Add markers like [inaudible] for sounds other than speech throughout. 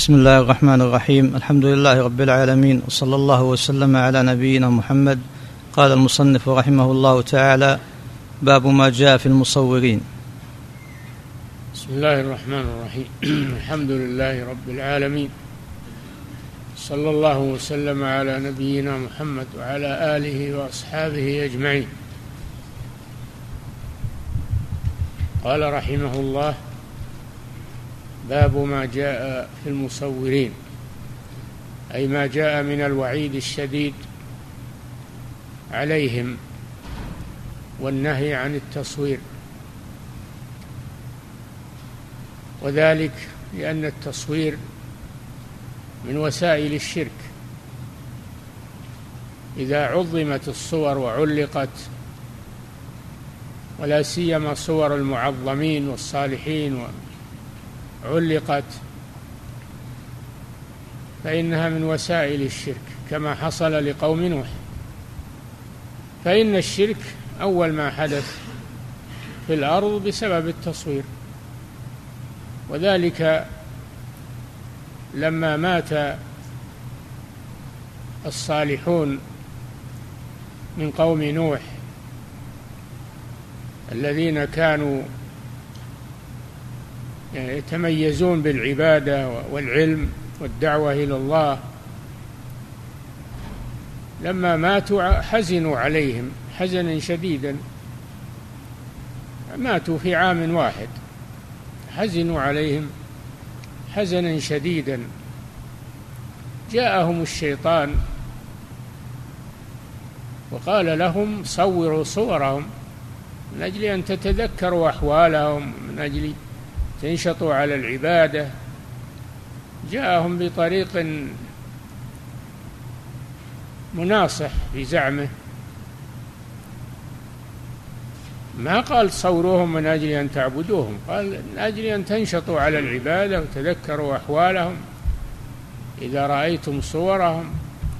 بسم الله الرحمن الرحيم الحمد لله رب العالمين وصلى الله وسلم على نبينا محمد قال المصنف رحمه الله تعالى باب ما جاء في المصورين بسم الله الرحمن الرحيم الحمد لله رب العالمين صلى الله وسلم على نبينا محمد وعلى اله واصحابه اجمعين قال رحمه الله باب ما جاء في المصورين أي ما جاء من الوعيد الشديد عليهم والنهي عن التصوير. وذلك لأن التصوير من وسائل الشرك. إذا عظمت الصور وعلقت ولا سيما صور المعظمين والصالحين علقت فإنها من وسائل الشرك كما حصل لقوم نوح. فإن الشرك أول ما حدث في الأرض بسبب التصوير. وذلك لما مات الصالحون من قوم نوح الذين كانوا يتميزون بالعبادة والعلم والدعوة إلى الله. لما ماتوا حزنوا عليهم حزنا شديدا. ماتوا في عام واحد حزنوا عليهم حزنا شديدا. جاءهم الشيطان وقال لهم صوروا صورهم من أجل أن تتذكروا أحوالهم من أجل تنشطوا على العبادة. جاءهم بطريق مناصح في زعمه. ما قال صوروهم من أجل أن تعبدوهم قال من أجل أن تنشطوا على العبادة وتذكروا أحوالهم. إذا رأيتم صورهم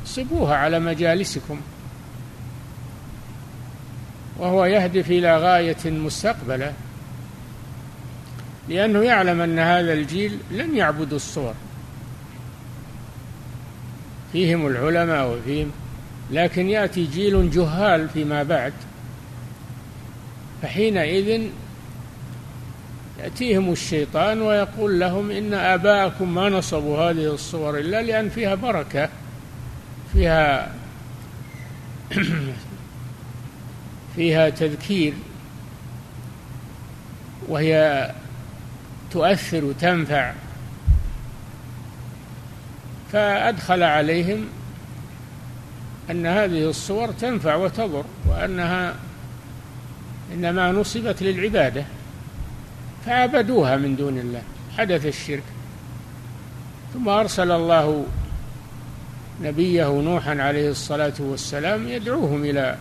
سبوها على مجالسكم. وهو يهدف إلى غاية مستقبلة. لأنه يعلم أن هذا الجيل لن يعبدوا الصور. فيهم العلماء وفيهم لكن يأتي جيل جهال فيما بعد. فحينئذ يأتيهم الشيطان ويقول لهم إن آباءكم ما نصبوا هذه الصور إلا لأن فيها بركة فيها [clears throat] فيها تذكير وهي تؤثر وتنفع. فأدخل عليهم أن هذه الصور تنفع وتضر وأنها إنما نصبت للعبادة فعبدوها من دون الله حدث الشرك. ثم أرسل الله نبيه نوحا عليه الصلاة والسلام يدعوهم إلى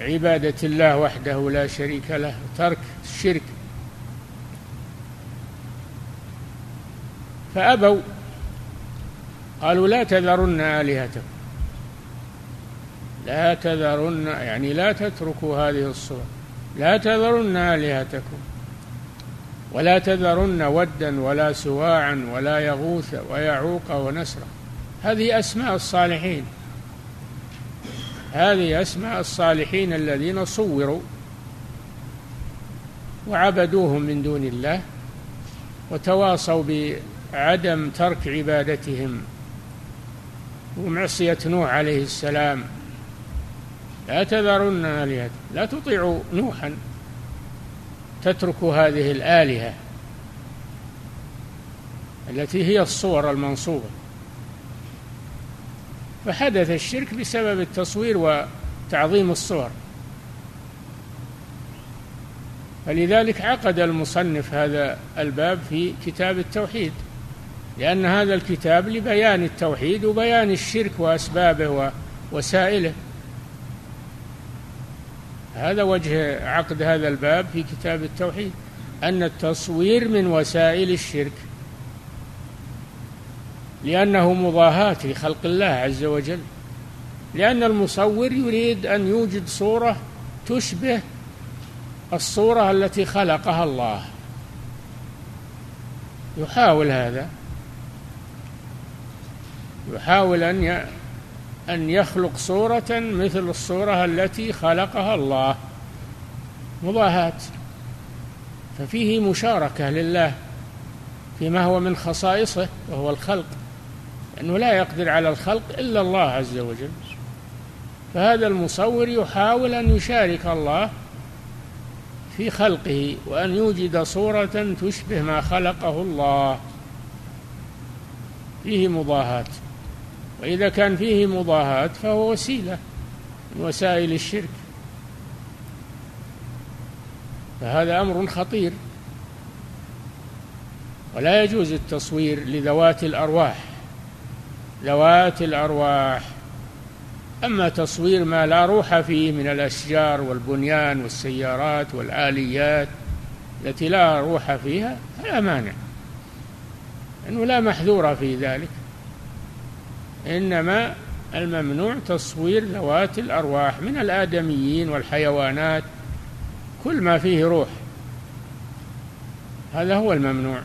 عبادة الله وحده لا شريك له ترك الشرك. فأبوا قالوا لا تذرن آلهتكم. لا تذرن يعني لا تتركوا هذه الصور. لا تذرن آلهتكم. ولا تذرن ودا ولا سواعا ولا يغوث ويعوق ونسرا. هذه أسماء الصالحين. هذه أسماء الصالحين الذين صوروا وعبدوهم من دون الله وتواصوا بعدم ترك عبادتهم. ومعصية نوح عليه السلام. لا تذرن آلهة لا تطيعوا نوحا. تتركوا هذه الآلهة التي هي الصور المنصوبة. فحدث الشرك بسبب التصوير وتعظيم الصور. فلذلك عقد المصنف هذا الباب في كتاب التوحيد. لأن هذا الكتاب لبيان التوحيد وبيان الشرك وأسبابه ووسائله هذا وجه عقد هذا الباب في كتاب التوحيد أن التصوير من وسائل الشرك. لأنه مضاهاة لخلق الله عز وجل. لأن المصور يريد أن يوجد صورة تشبه الصورة التي خلقها الله. يحاول هذا. يحاول أن أن يخلق صورة مثل الصورة التي خلقها الله. مضاهاة. ففيه مشاركة لله فيما هو من خصائصه وهو الخلق. لأنه لا يقدر على الخلق إلا الله عز وجل. فهذا المصور يحاول أن يشارك الله في خلقه وأن يوجد صورة تشبه ما خلقه الله. فيه مضاهاة. وإذا كان فيه مضاهاة فهو وسيلة من وسائل الشرك. فهذا أمر خطير. ولا يجوز التصوير لذوات الأرواح. ذوات الأرواح. أما تصوير ما لا روح فيه من الأشجار والبنيان والسيارات والآليات التي لا روح فيها فلا مانع. لأنه لا محذور في ذلك. إنما الممنوع تصوير ذوات الأرواح من الآدميين والحيوانات كل ما فيه روح. هذا هو الممنوع.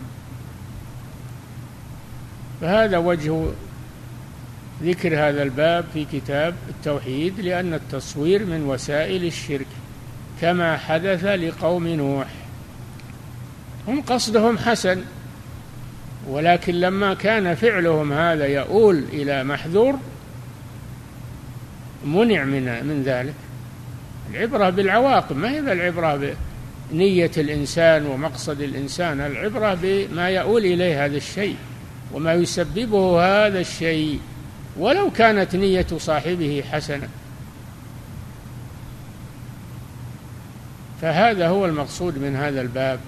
فهذا وجه ذكر هذا الباب في كتاب التوحيد لأن التصوير من وسائل الشرك كما حدث لقوم نوح. هم قصدهم حسن. ولكن لما كان فعلهم هذا يؤول إلى محذور منع من من ذلك. العبرة بالعواقب ما هي العبرة بنية الإنسان ومقصد الإنسان؟ العبرة بما يؤول إليه هذا الشيء وما يسببه هذا الشيء ولو كانت نية صاحبه حسنة. فهذا هو المقصود من هذا الباب.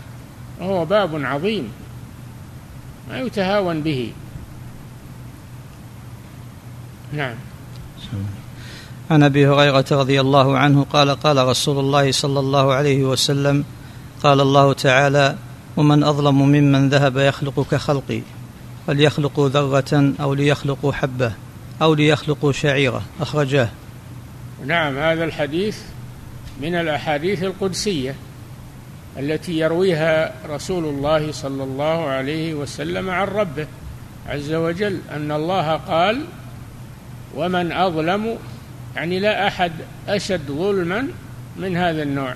وهو باب عظيم. ما يتهاون به. نعم. عن أبي هريرة رضي الله عنه قال قال رسول الله صلى الله عليه وسلم قال الله تعالى ومن أظلم ممن ذهب يخلق كخلقي فليخلقوا ذرة أو ليخلقوا حبة أو ليخلقوا شعيرة. أخرجاه. نعم هذا الحديث من الأحاديث القدسية. التي يرويها رسول الله صلى الله عليه وسلم عن ربه عز وجل أن الله قال ومن أظلم يعني لا أحد أشد ظلما من هذا النوع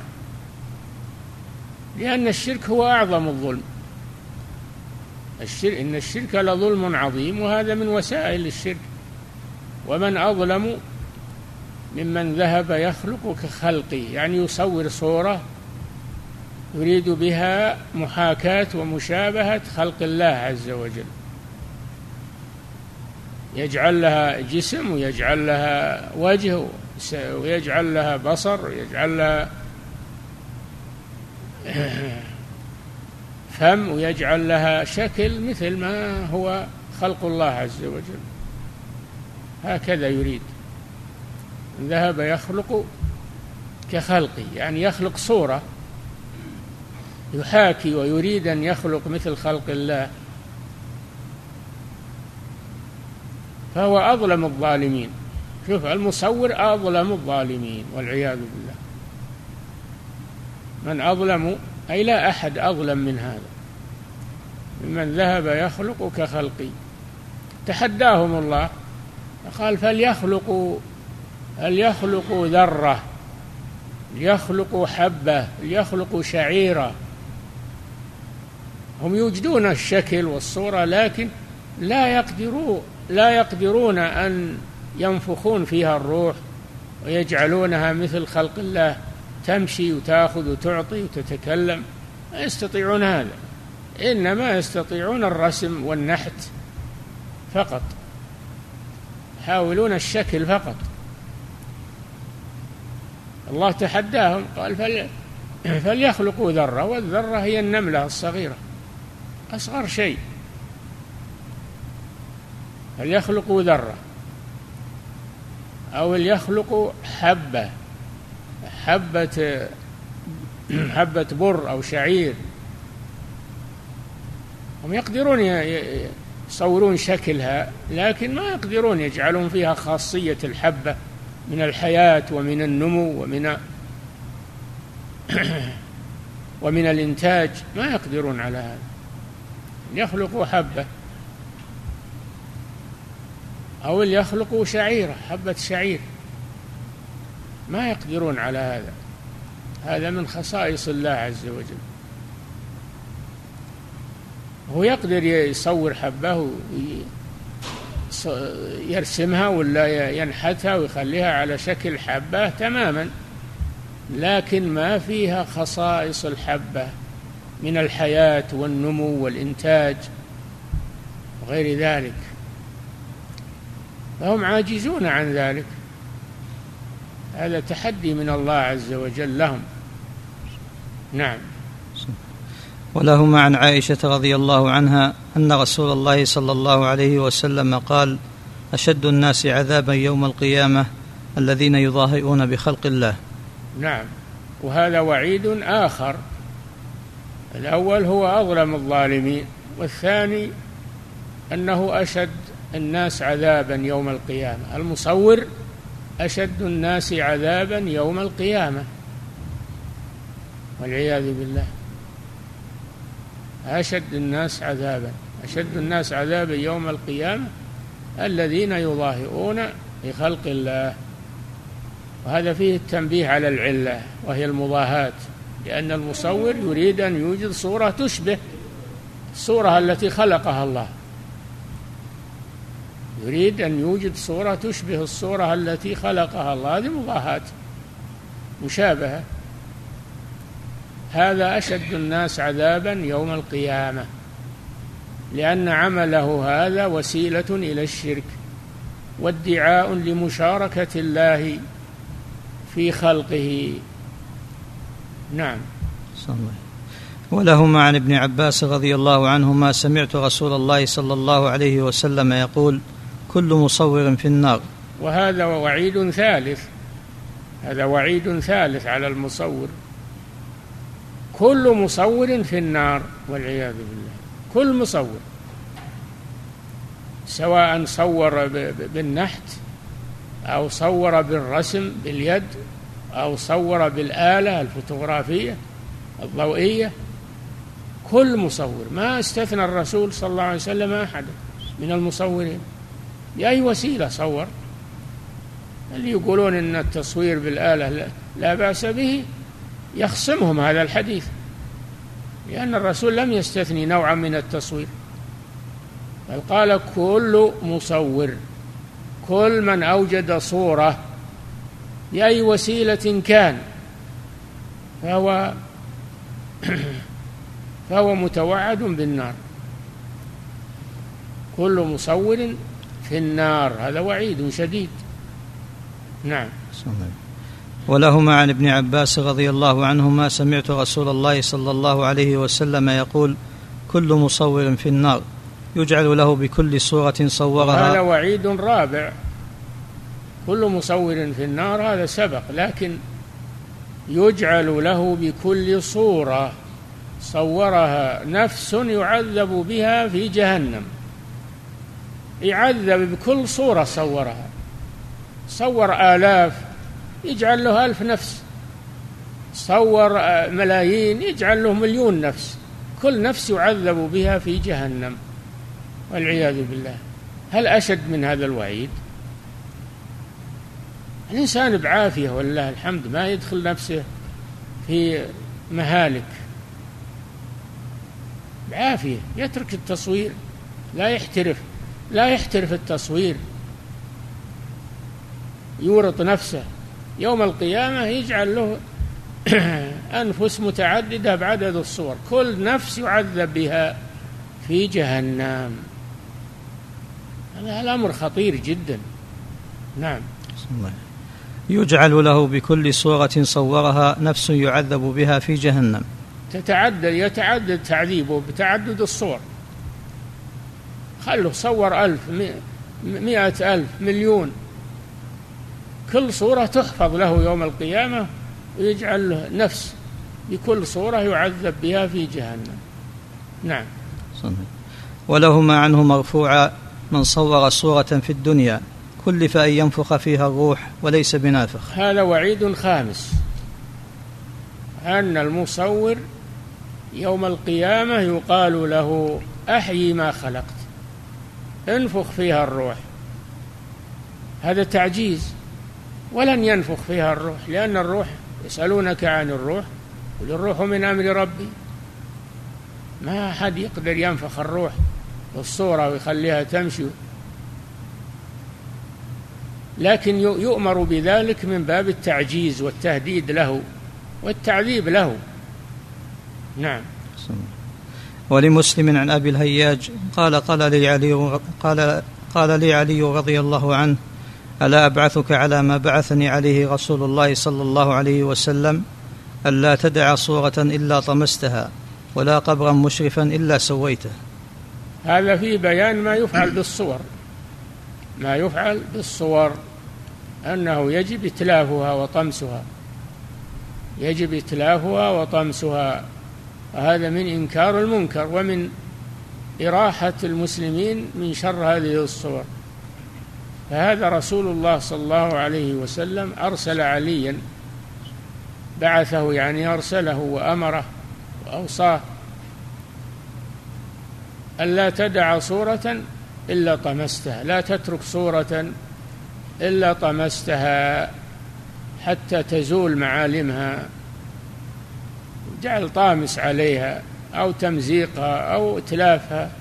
لأن الشرك هو أعظم الظلم. الشرك إن الشرك لظلم عظيم وهذا من وسائل الشرك. ومن أظلم ممن ذهب يخلق كخلقي يعني يصور صورة يريد بها محاكاة ومشابهة خلق الله عز وجل. يجعل لها جسم ويجعل لها وجه ويجعل لها بصر ويجعل لها [clears throat] فم ويجعل لها شكل مثل ما هو خلق الله عز وجل. هكذا يريد. ذهب يخلق كخلقي يعني يخلق صورة يحاكي ويريد أن يخلق مثل خلق الله. فهو أظلم الظالمين. شوف المصور أظلم الظالمين والعياذ بالله. من أظلم أي لا أحد أظلم من هذا. ممن ذهب يخلق كخلقي. تحداهم الله. قال فليخلقوا فليخلقوا ذرة ليخلقوا حبة ليخلقوا شعيرة. هم يوجدون الشكل والصورة لكن لا يقدرون لا يقدرون أن ينفخون فيها الروح ويجعلونها مثل خلق الله تمشي وتأخذ وتعطي وتتكلم. ما يستطيعون هذا. إنما يستطيعون الرسم والنحت فقط. يحاولون الشكل فقط. الله تحداهم قال فليخلقوا ذرة والذرة هي النملة الصغيرة. أصغر شيء. فليخلقوا ذرة؟ أو ليخلقوا حبة؟ حبة حبة بر أو شعير. هم يقدرون يصورون شكلها لكن ما يقدرون يجعلون فيها خاصية الحبة من الحياة ومن النمو ومن ومن الإنتاج. ما يقدرون على هذا. يخلق حبة. أو يخلقوا شعيرة حبة شعير. ما يقدرون على هذا. هذا من خصائص الله عز وجل. هو يقدر يصور حبة يرسمها ولا ينحتها ويخليها على شكل حبة تماما لكن ما فيها خصائص الحبة. من الحياة والنمو والإنتاج وغير ذلك. فهم عاجزون عن ذلك. هذا تحدي من الله عز وجل لهم. نعم. ولهما عن عائشة رضي الله عنها أن رسول الله صلى الله عليه وسلم قال أشد الناس عذابا يوم القيامة الذين يضاهئون بخلق الله. نعم. وهذا وعيد آخر. الأول هو أظلم الظالمين والثاني أنه أشد الناس عذابا يوم القيامة. المصور أشد الناس عذابا يوم القيامة. والعياذ بالله. أشد الناس عذابا. أشد الناس عذابا يوم القيامة الذين يظاهرون بخلق الله. وهذا فيه التنبيه على العلة وهي المضاهاة. لأن المصور يريد أن يوجد صورة تشبه الصورة التي خلقها الله. يريد أن يوجد صورة تشبه الصورة التي خلقها الله هذه مضاهاة مشابهة. هذا أشد الناس عذابا يوم القيامة لأن عمله هذا وسيلة إلى الشرك وادعاء لمشاركة الله في خلقه. نعم. صلى الله ولهما عن ابن عباس رضي الله عنهما سمعت رسول الله صلى الله عليه وسلم يقول كل مصور في النار. وهذا وعيد ثالث. هذا وعيد ثالث على المصور. كل مصور في النار والعياذ بالله. كل مصور. سواء صور بالنحت أو صور بالرسم باليد أو صور بالآلة الفوتوغرافية الضوئية. كل مصور ما استثنى الرسول صلى الله عليه وسلم أحدا من المصورين. بأي وسيلة صور؟ اللي يقولون أن التصوير بالآلة لا بأس به؟ يخصمهم هذا الحديث لأن الرسول لم يستثني نوعا من التصوير. بل قال كل مصور كل من أوجد صورة بأي وسيلة كان فهو [clears throat] فهو متوعد بالنار. كل مصور في النار هذا وعيد شديد. نعم. ولهما عن ابن عباس رضي الله عنهما سمعت رسول الله صلى الله عليه وسلم يقول كل مصور في النار يجعل له بكل صورة صورها. هذا وعيد رابع. كل مصور في النار هذا سبق لكن يجعل له بكل صورة صورها نفس يعذب بها في جهنم. يعذب بكل صورة صورها. صور آلاف يجعل له ألف نفس. صور آه، ملايين يجعل له مليون نفس. كل نفس يعذب بها في جهنم والعياذ بالله. هل أشد من هذا الوعيد؟ الإنسان بعافية ولله الحمد ما يدخل نفسه في مهالك. بعافية يترك التصوير لا يحترف لا يحترف التصوير. يورط نفسه. يوم القيامة يجعل له [coughs] أنفس متعددة بعدد الصور. كل نفس يعذب بها في جهنم. هذا الأمر خطير جدا. نعم. يجعل له بكل صورة صورها نفس يعذب بها في جهنم. تتعدد يتعدد تعذيبه بتعدد الصور. خلوا صور ألف مئة ألف مليون. كل صورة تحفظ له يوم القيامة ويجعل له نفس بكل صورة يعذب بها في جهنم. نعم. صحيح. ولهما عنه مرفوعا من صور صورة في الدنيا. كلف أن ينفخ فيها الروح وليس بنافخ. هذا وعيد خامس. أن المصور يوم القيامة يقال له أحيي ما خلقت. انفخ فيها الروح. هذا تعجيز. ولن ينفخ فيها الروح لأن الروح يسألونك عن الروح. قل الروح من أمر ربي. ما أحد يقدر ينفخ الروح بالصورة ويخليها تمشي. لكن يؤمر بذلك من باب التعجيز والتهديد له والتعذيب له. نعم. ولمسلم عن أبي الهياج قال قال لي علي قال قال لي علي رضي الله عنه ألا أبعثك على ما بعثني عليه رسول الله صلى الله عليه وسلم ألا تدع صورة إلا طمستها ولا قبرا مشرفا إلا سويته. هذا في بيان ما يفعل بالصور. ما يفعل بالصور. أنه يجب اتلافها وطمسها. يجب اتلافها وطمسها. وهذا من إنكار المنكر ومن إراحة المسلمين من شر هذه الصور. فهذا رسول الله صلى الله عليه وسلم أرسل عليا بعثه يعني أرسله وأمره وأوصاه ألا تدع صورة إلا طمستها لا تترك صورة إلا طمستها حتى تزول معالمها جعل طامس عليها أو تمزيقها أو إتلافها.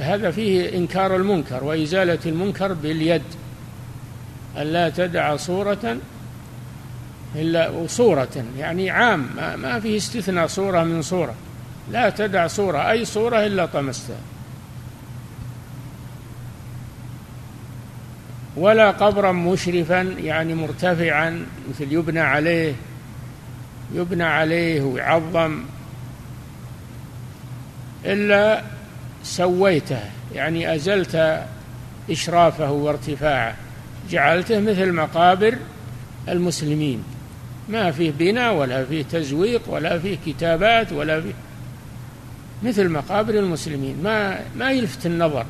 هذا فيه إنكار المنكر وإزالة المنكر باليد. ألا تدع صورة إلا صورة يعني عام ما فيه استثناء صورة من صورة. لا تدع صورة أي صورة إلا طمستها. ولا قبرا مشرفا يعني مرتفعا مثل يبنى عليه يبنى عليه ويعظم. إلا سويته يعني أزلت إشرافه وارتفاعه جعلته مثل مقابر المسلمين. ما فيه بناء ولا فيه تزويق ولا فيه كتابات ولا فيه مثل مقابر المسلمين. ما ما يلفت النظر.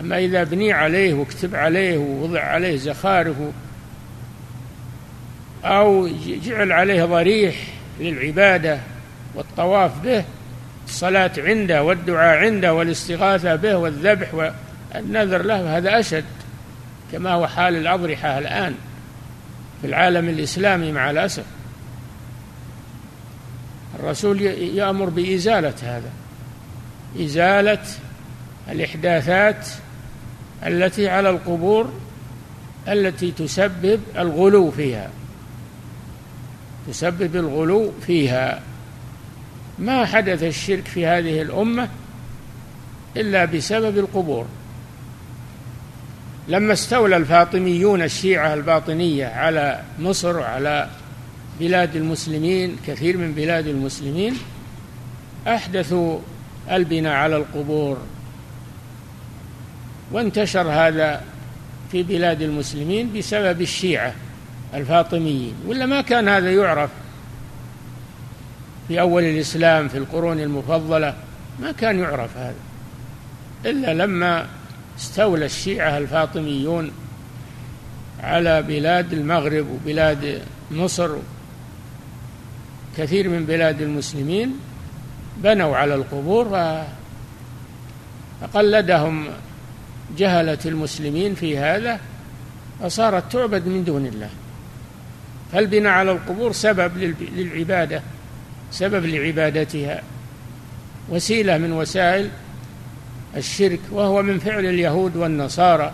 أما إذا بني عليه وكتب عليه ووضع عليه زخارف أو جعل عليه ضريح للعبادة والطواف به الصلاة عنده والدعاء عنده والاستغاثة به والذبح والنذر له هذا أشد كما هو حال الأضرحة الآن في العالم الإسلامي مع الأسف. الرسول يأمر بإزالة هذا إزالة الإحداثات التي على القبور التي تسبب الغلو فيها. تسبب الغلو فيها. ما حدث الشرك في هذه الأمة إلا بسبب القبور. لما استولى الفاطميون الشيعة الباطنية على مصر وعلى بلاد المسلمين كثير من بلاد المسلمين أحدثوا البناء على القبور. وانتشر هذا في بلاد المسلمين بسبب الشيعة الفاطميين ولا ما كان هذا يعرف في أول الإسلام في القرون المفضلة ما كان يعرف هذا. إلا لما استولى الشيعة الفاطميون على بلاد المغرب وبلاد مصر كثير من بلاد المسلمين بنوا على القبور فقلدهم جهلة المسلمين في هذا فصارت تعبد من دون الله. فالبناء على القبور سبب للعبادة سبب لعبادتها. وسيلة من وسائل الشرك وهو من فعل اليهود والنصارى.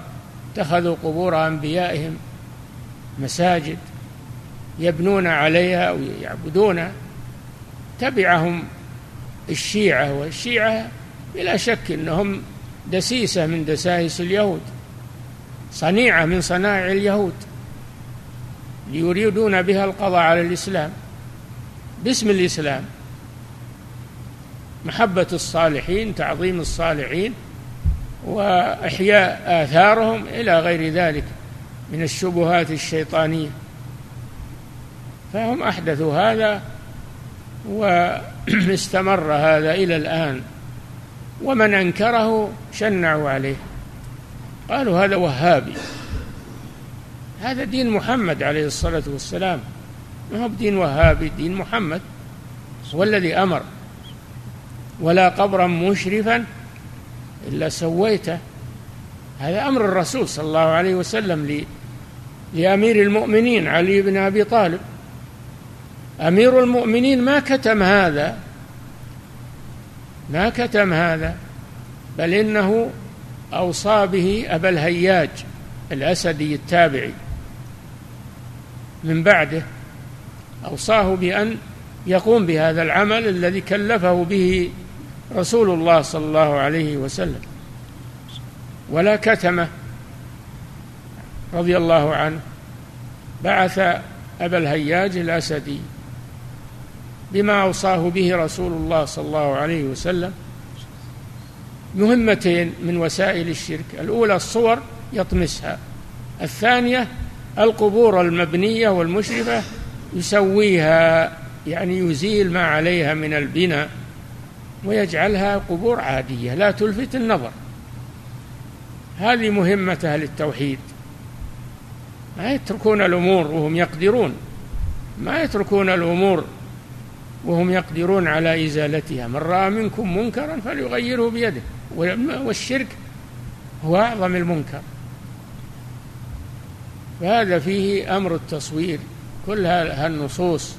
اتخذوا قبور أنبيائهم مساجد يبنون عليها ويعبدونها تبعهم الشيعة والشيعة بلا شك أنهم دسيسة من دسائس اليهود صنيعة من صنائع اليهود يريدون بها القضاء على الإسلام. باسم الإسلام. محبة الصالحين تعظيم الصالحين وإحياء آثارهم إلى غير ذلك من الشبهات الشيطانية. فهم أحدثوا هذا واستمر هذا إلى الآن. ومن أنكره شنعوا عليه. قالوا هذا وهابي. هذا دين محمد عليه الصلاة والسلام. ما هو بدين وهابي دين محمد. هو الذي أمر. ولا قبرا مشرفا إلا سويته. هذا أمر الرسول صلى الله عليه وسلم لأمير المؤمنين علي بن أبي طالب. أمير المؤمنين ما كتم هذا. ما كتم هذا بل إنه أوصى به أبا الهياج الأسدي التابعي. من بعده أوصاه بأن يقوم بهذا العمل الذي كلفه به رسول الله صلى الله عليه وسلم. ولا كتمه رضي الله عنه بعث أبا الهياج الأسدي بما أوصاه به رسول الله صلى الله عليه وسلم. مهمتين من وسائل الشرك. الأولى الصور يطمسها. الثانية القبور المبنية والمشرفة يسويها يعني يزيل ما عليها من البناء ويجعلها قبور عادية لا تلفت النظر. هذه مهمة أهل التوحيد. ما يتركون الأمور وهم يقدرون. ما يتركون الأمور وهم يقدرون على إزالتها. من رأى منكم منكرا فليغيره بيده. والشرك هو أعظم المنكر. فهذا فيه أمر التصوير. كل هالنصوص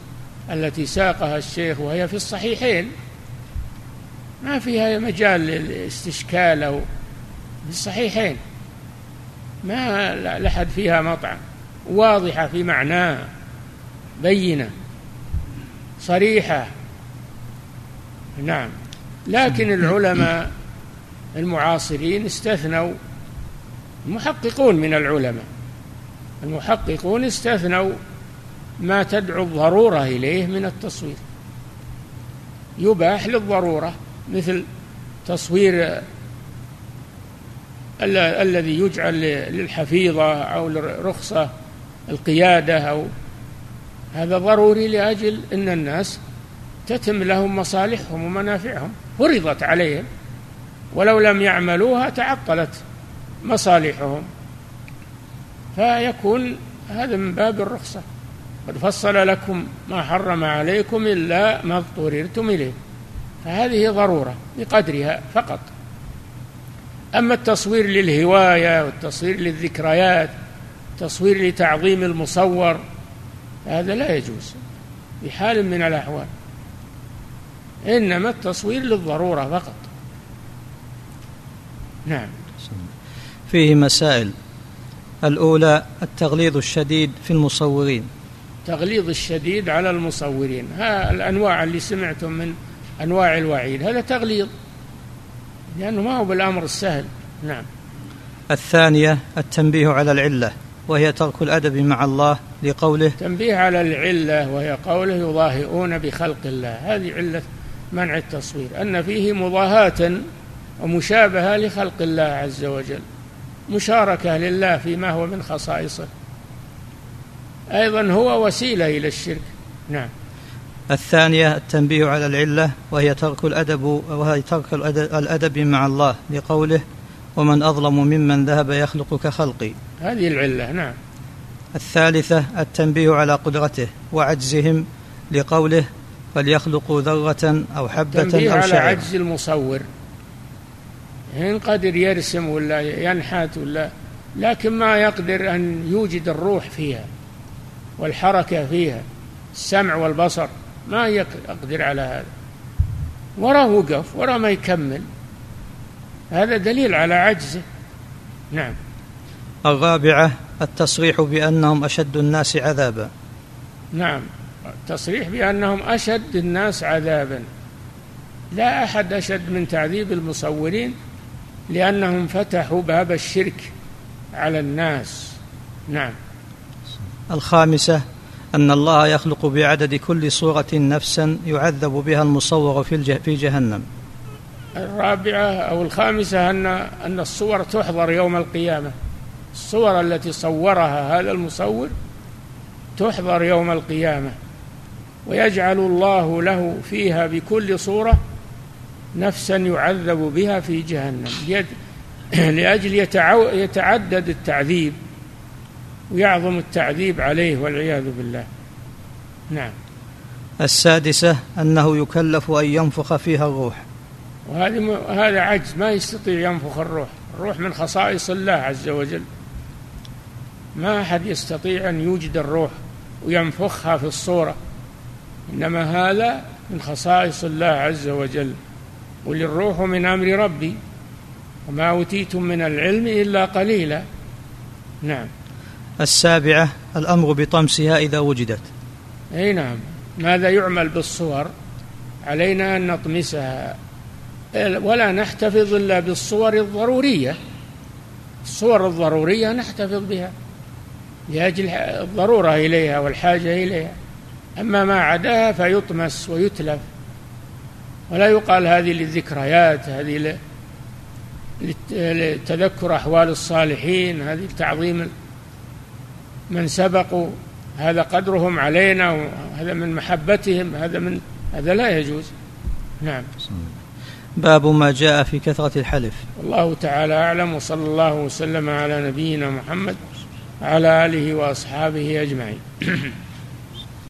التي ساقها الشيخ وهي في الصحيحين ما فيها مجال للاستشكال أو في الصحيحين. ما لحد فيها مطعم. واضحة في معناها بينة. صريحة. نعم. لكن [coughs] العلماء المعاصرين استثنوا المحققون من العلماء المحققون استثنوا ما تدعو الضرورة إليه من التصوير. يباح للضرورة مثل تصوير الذي يجعل للحفيظة أو لرخصة القيادة أو هذا ضروري لأجل أن الناس تتم لهم مصالحهم ومنافعهم. فرضت عليهم. ولو لم يعملوها تعطلت مصالحهم. فيكون هذا من باب الرخصة. قد فصل لكم ما حرم عليكم إلا ما اضطررتم إليه. فهذه ضرورة بقدرها فقط. أما التصوير للهواية والتصوير للذكريات تصوير لتعظيم المصور هذا لا يجوز بحال من الأحوال. إنما التصوير للضرورة فقط. نعم. فيه مسائل. الأولى التغليظ الشديد في المصورين. تغليظ الشديد على المصورين. ها الأنواع اللي سمعتم من أنواع الوعيد هذا تغليظ. لأنه ما هو بالأمر السهل. نعم. الثانية التنبيه على العلة. وهي ترك الأدب مع الله لقوله تنبيه على العلة وهي قوله يضاهئون بخلق الله. هذه علة منع التصوير. أن فيه مضاهاة ومشابهة لخلق الله عز وجل. مشاركة لله فيما هو من خصائصه. أيضا هو وسيلة إلى الشرك. نعم. الثانية التنبيه على العلة وهي ترك الأدب وهي ترك الأدب مع الله لقوله ومن أظلم ممن ذهب يخلق كخلقي. هذه العلة نعم. الثالثة التنبيه على قدرته وعجزهم لقوله فليخلقوا ذرة أو حبة تنبيه أو على شعر عجز المصور. إن قدر يرسم ولا ينحت ولا لكن ما يقدر أن يوجد الروح فيها والحركة فيها السمع والبصر ما يقدر على هذا. وراه وقف وراه ما يكمل. هذا دليل على عجزه نعم. الرابعة التصريح بأنهم أشد الناس عذابا. نعم. التصريح بأنهم أشد الناس عذابا. لا أحد أشد من تعذيب المصورين لأنهم فتحوا باب الشرك على الناس. نعم. الخامسة أن الله يخلق بعدد كل صورة نفسا يعذب بها المصور في في جهنم. الرابعة أو الخامسة أن أن الصور تحضر يوم القيامة. الصور التي صورها هذا المصور تحضر يوم القيامة. ويجعل الله له فيها بكل صورة نفسا يعذب بها في جهنم. [clears throat] لأجل يتعدد التعذيب ويعظم التعذيب عليه والعياذ بالله. نعم. السادسة أنه يكلف أن ينفخ فيها الروح. وهذا هذا عجز ما يستطيع ينفخ الروح. الروح من خصائص الله عز وجل. ما أحد يستطيع أن يوجد الروح وينفخها في الصورة. إنما هذا من خصائص الله عز وجل. قل الروح من أمر ربي وما أوتيتم من العلم إلا قليلا. نعم. السابعة الأمر بطمسها إذا وجدت. أي نعم. ماذا يعمل بالصور؟ علينا أن نطمسها. ولا نحتفظ إلا بالصور الضرورية. الصور الضرورية نحتفظ بها. لأجل الضرورة إليها والحاجة إليها. أما ما عداها فيطمس ويتلف. ولا يقال هذه للذكريات هذه لتذكر أحوال الصالحين هذه تعظيم من سبقوا. هذا قدرهم علينا وهذا من محبتهم هذا من هذا لا يجوز. نعم. باب ما جاء في كثرة الحلف. الله تعالى أعلم وصلى الله وسلم على نبينا محمد وعلى آله وأصحابه أجمعين. [clears throat]